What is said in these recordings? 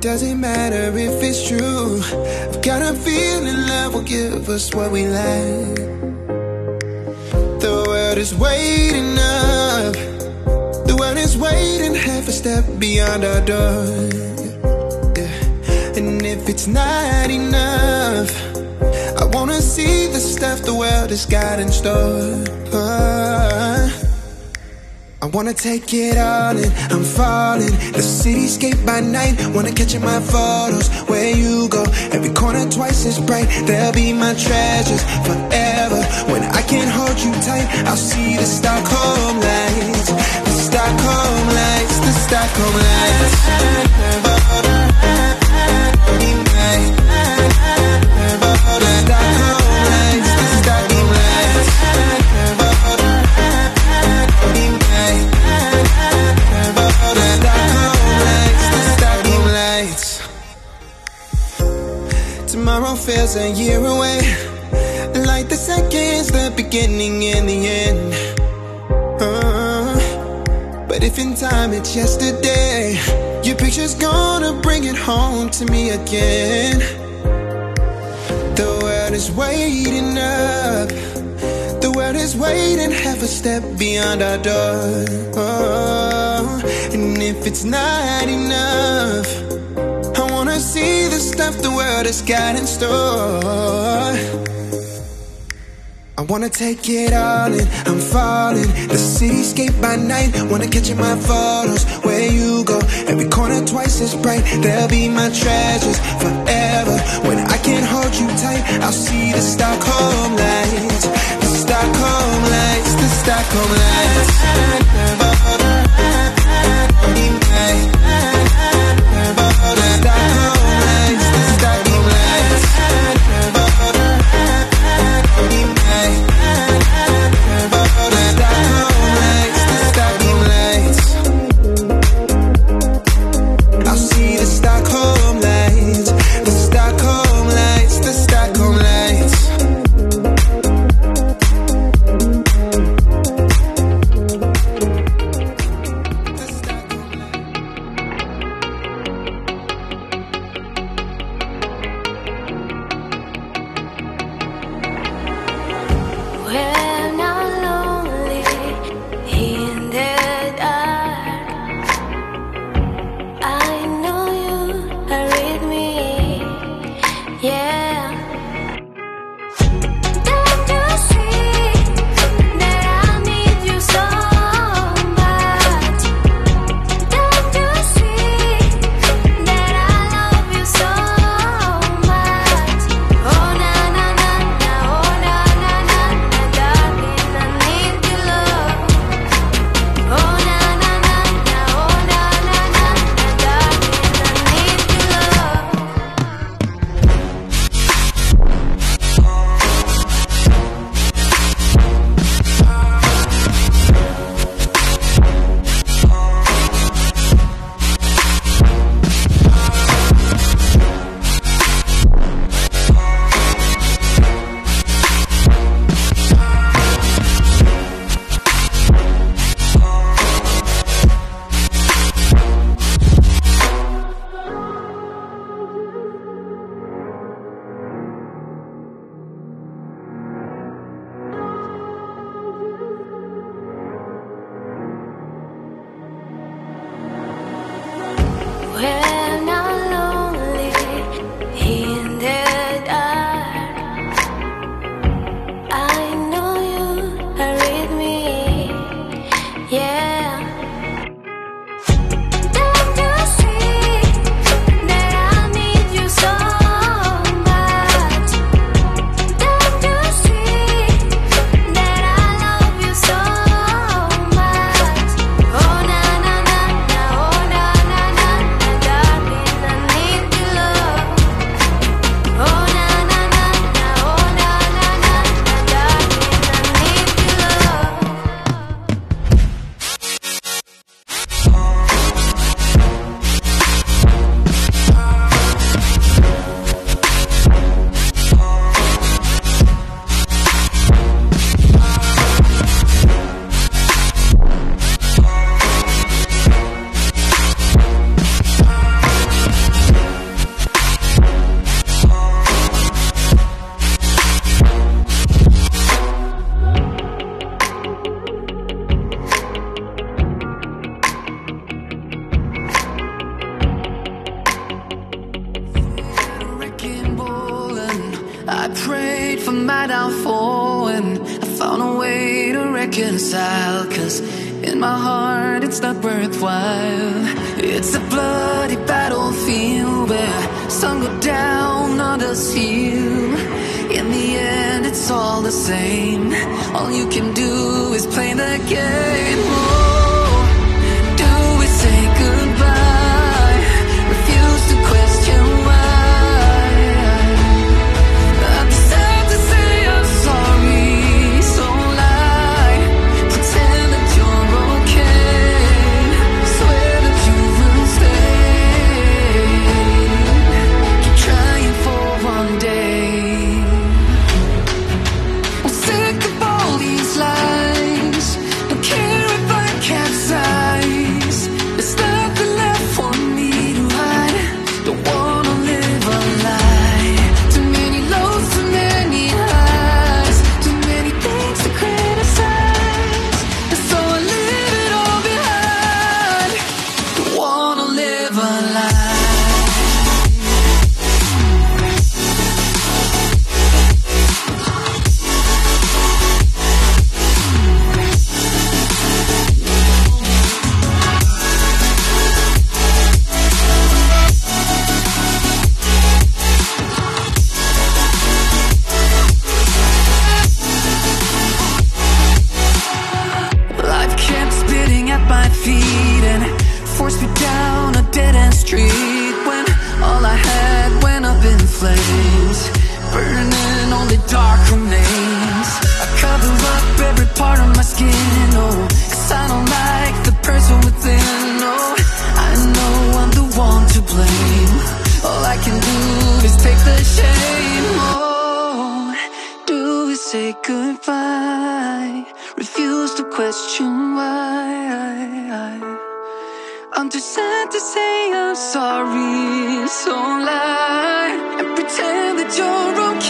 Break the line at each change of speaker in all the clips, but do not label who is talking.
Doesn't matter if it's true. I've got a feeling love will give us what we lack. The world is waiting up. The world is waiting half a step beyond our door. Yeah. And if it's not enough, I wanna see the stuff the world has got in store. Oh
take it all in. I'm falling. The cityscape by night. Wanna catch in my photos. Where you go, every corner twice as bright. They'll be my treasures forever. When I can't hold you tight, I'll see the Stockholm lights. The Stockholm lights. The Stockholm lights. Feels a year away. Like the seconds, the beginning and the end. Uh, But if in time it's yesterday Your picture's gonna bring it home to me again. The world is waiting up. The world is waiting half a step beyond our door. Uh, And if it's not enough the world has got in store. I wanna take it all in, I'm falling. The cityscape by night, wanna catch in my photos. Where you go, every corner twice as bright. They'll be my treasures forever. When I can't hold you tight, I'll see the Stockholm lights. The Stockholm lights, the Stockholm lights.
part
of my skin, oh Cause I don't like the person within, no. I know I'm the one to blame. All I can do is take the shame, oh Do we say goodbye? Refuse to question why. I'm too sad to say I'm sorry, so lie. And pretend that you're okay.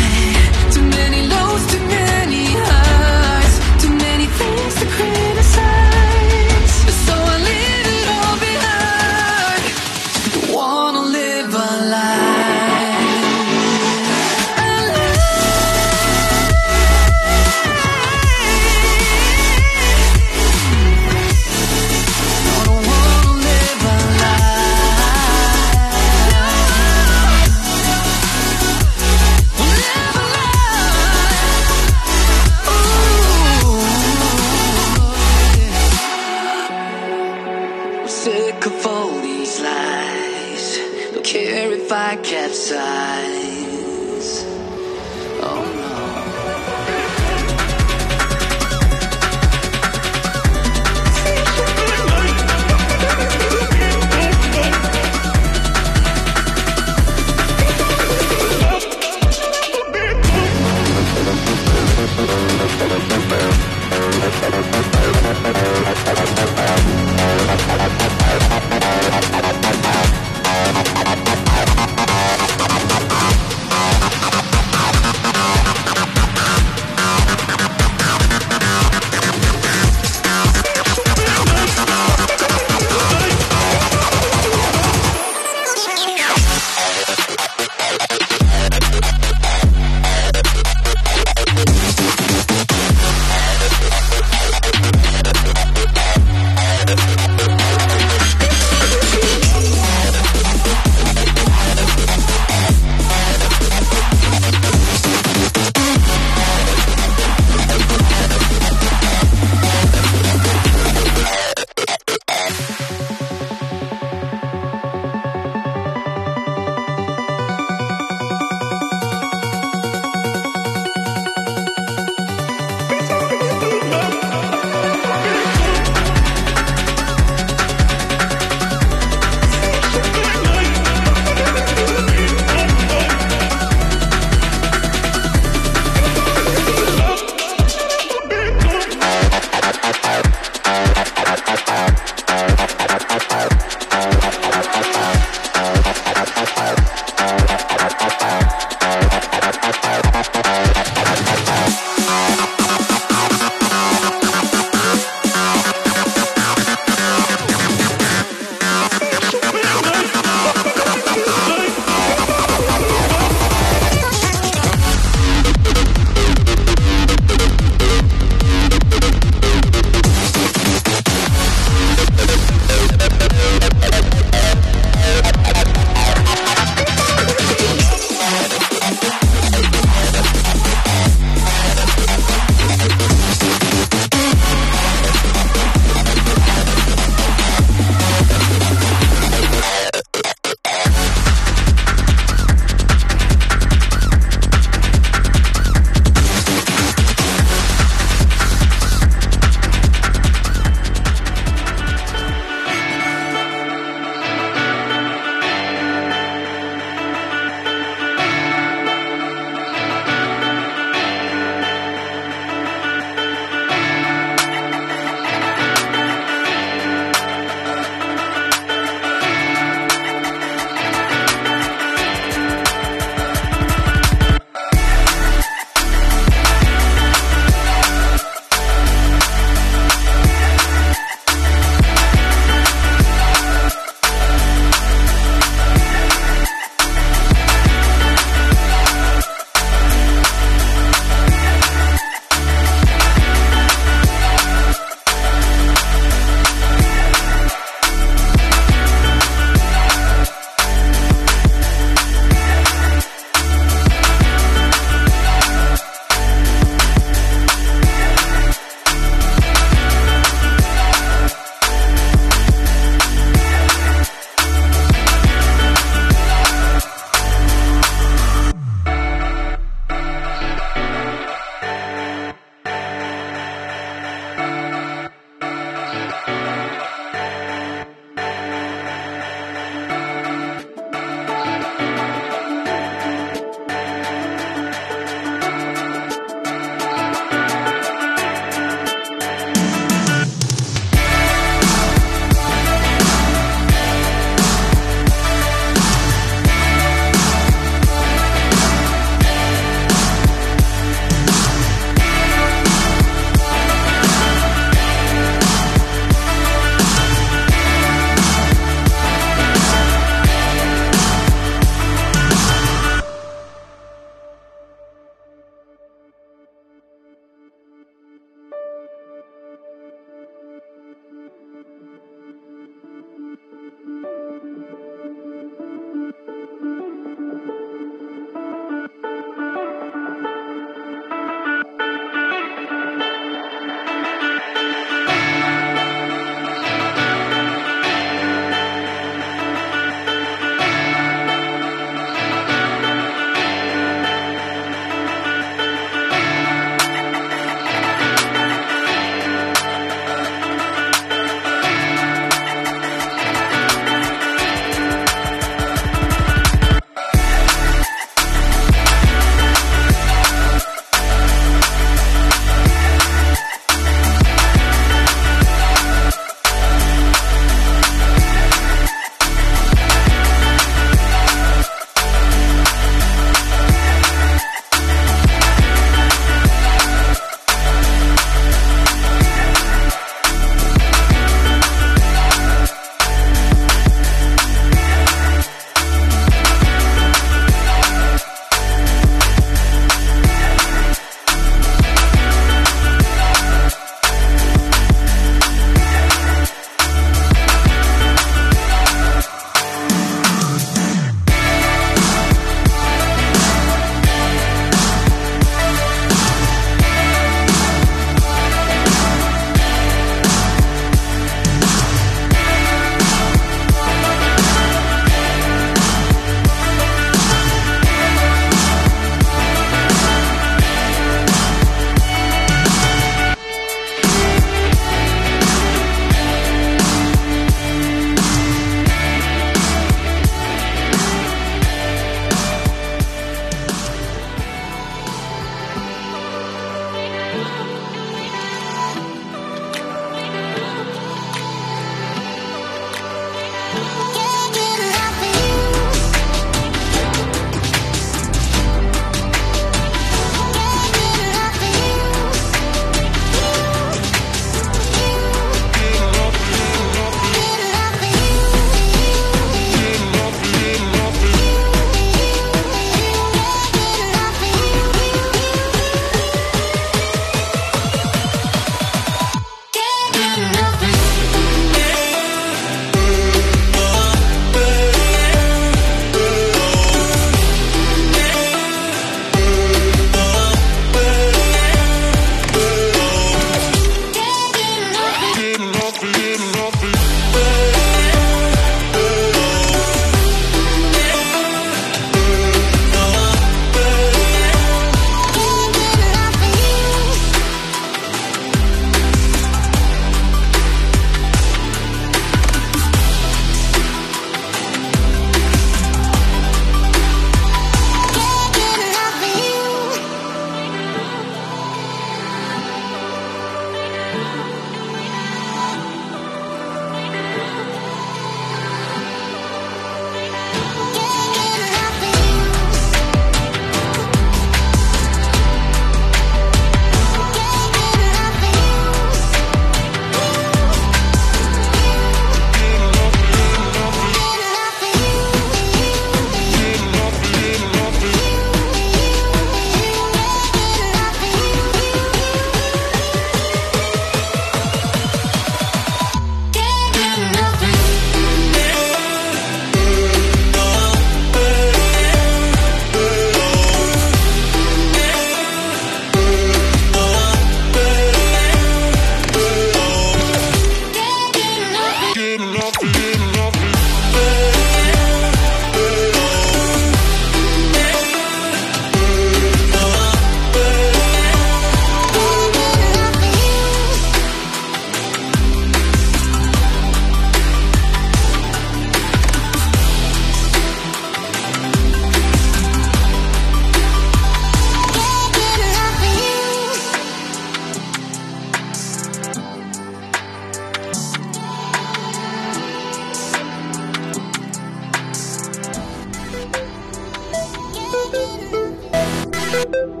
you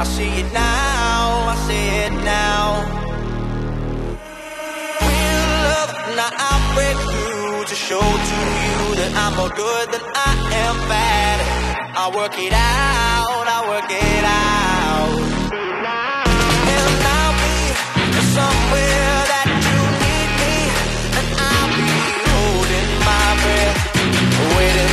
I see it now, I see it now. Real love, I break through to show to you that I'm more good than I am bad. I work it out, I work it out. And I'll be somewhere that you need me, and I'll be holding my breath, waiting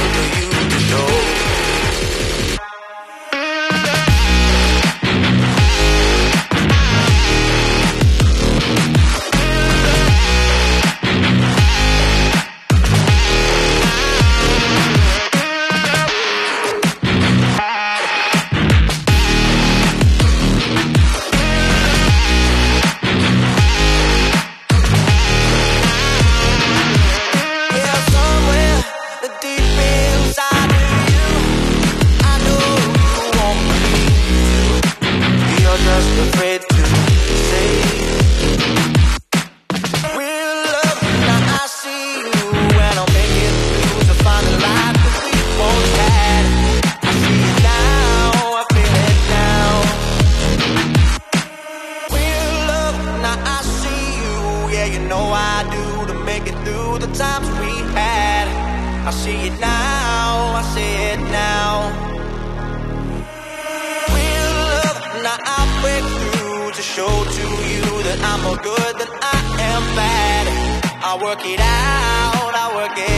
I see it now, I see it now. Real love, now I break through to show to you that I'm more good than I am bad. I work it out, I work it